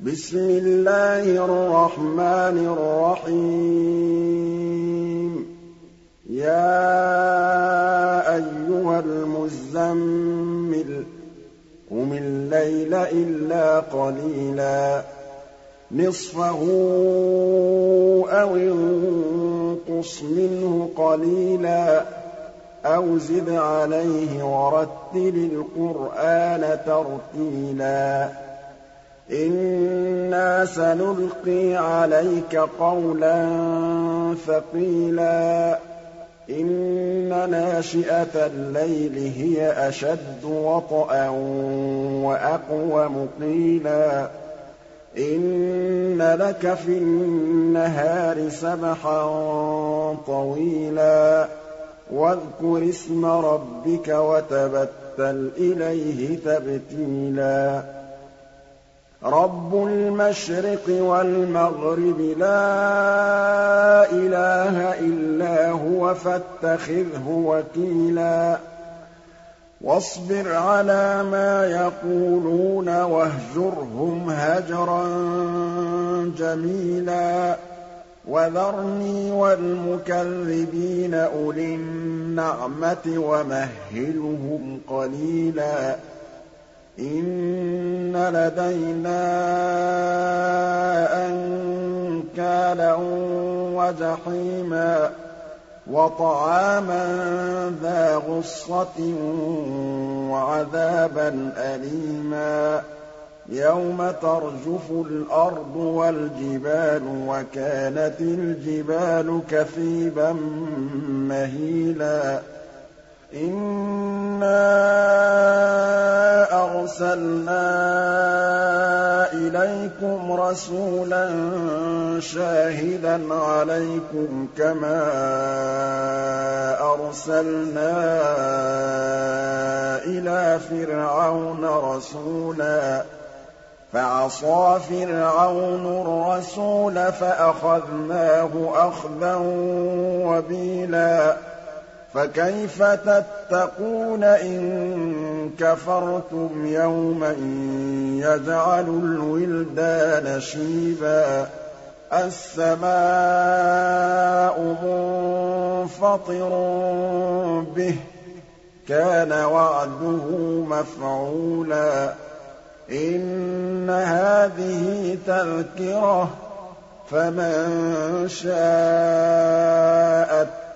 بِسْمِ اللَّهِ الرَّحْمَٰنِ الرَّحِيمِ. يَا أَيُّهَا الْمُزَّمِّلُ قُمِ اللَّيْلَ إِلَّا قَلِيلًا. نِّصْفَهُ أَوِ انقُصْ مِنْهُ قَلِيلًا. أَوْ زِدْ عَلَيْهِ وَرَتِّلِ الْقُرْآنَ تَرْتِيلًا. إِنَّا سَنُلْقِي عَلَيْكَ قَوْلًا ثَقِيلًا إِنَّ نَاشِئَةَ اللَّيْلِ هِيَ أَشَدُّ وَطْئًا وَأَقْوَمُ قِيلًا إِنَّ لَكَ فِي النَّهَارِ سَبْحًا طَوِيلًا وَاذْكُرِ اسْمَ رَبِّكَ وَتَبَتَّلْ إِلَيْهِ تَبْتِيلًا رَبُّ الْمَشْرِقِ وَالْمَغْرِبِ لَا إِلَٰهَ إِلَّا هُوَ فَاتَّخِذْهُ وَكِيلًا وَاصْبِرْ عَلَىٰ مَا يَقُولُونَ وَاهْجُرْهُمْ هَجْرًا جَمِيلًا وَذَرْنِي وَالْمُكَذِّبِينَ أُولِي النَّعْمَةِ وَمَهِّلْهُمْ قَلِيلًا إِنَّ لَدَيْنَا أَنكَالًا وَجَحِيمًا وَطَعَامًا ذَا غُصَّةٍ وَعَذَابًا أَلِيمًا يَوْمَ تَرْجُفُ الْأَرْضُ وَالْجِبَالُ وَكَانَتِ الْجِبَالُ كَثِيبًا مَّهِيلًا إِنَّا أَرْسَلْنَا إِلَيْكُمْ رَسُولًا شَاهِدًا عَلَيْكُمْ كَمَا أَرْسَلْنَا إِلَىٰ فِرْعَوْنَ رَسُولًا. فَعَصَىٰ فِرْعَوْنُ الرَّسُولَ فَأَخَذْنَاهُ أَخْذًا وَبِيلًا. فَكَيْفَ تَتَّقُونَ إِن كَفَرْتُمْ يَوْمًا يَجْعَلُ الْوِلْدَانَ شِيبًا؟ السَّمَاءُ مُنفَطِرٌ بِهِ ۚ كَانَ وَعْدُهُ مَفْعُولًا. إِنَّ هَٰذِهِ تَذْكِرَةٌ ۖ فَمَن شَاءَ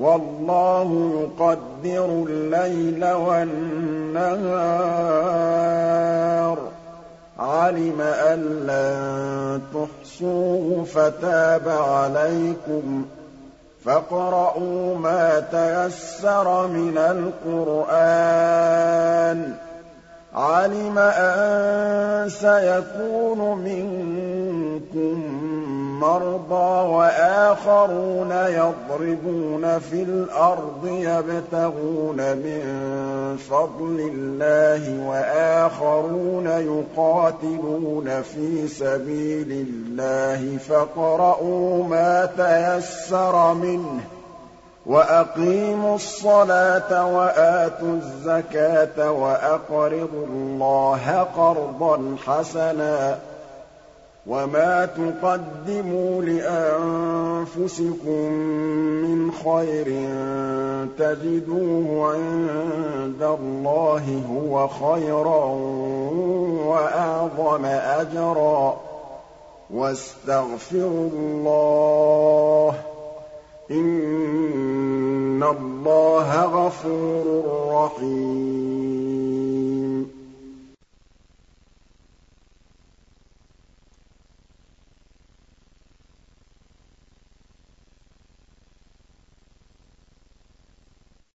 وَاللَّهُ يُقَدِّرُ اللَّيْلَ وَالنَّهَارَ ۚ. عَلِمَ أَن لَّن تُحْصُوهُ فَتَابَ عَلَيْكُمْ ۖ. فَاقْرَءُوا مَا تَيَسَّرَ مِنَ الْقُرْآنِ ۚ. عَلِمَ أَن سَيَكُونُ مِنكُم مَّرْضَىٰ وَآخَرُونَ يَضْرِبُونَ فِي الْأَرْضِ يَبْتَغُونَ مِن فَضْلِ اللَّهِ وَآخَرُونَ يُقَاتِلُونَ فِي سَبِيلِ اللَّهِ فَاقْرَءُوا مَا تَيَسَّرَ مِنْهُ ۚ وَأَقِيمُوا الصَّلَاةَ وَآتُوا الزَّكَاةَ وَأَقْرِضُوا اللَّهَ قَرْضًا حَسَنًا وَمَا تُقَدِّمُوا لِأَنفُسِكُم مِّنْ خَيْرٍ تَجِدُوهُ عِندَ اللَّهِ هُوَ خَيْرًا وَأَعْظَمَ أَجْرًا ۚ وَاسْتَغْفِرُوا اللَّهَ ۖ إِنَّ اللَّهَ غَفُورٌ رَّحِيمٌ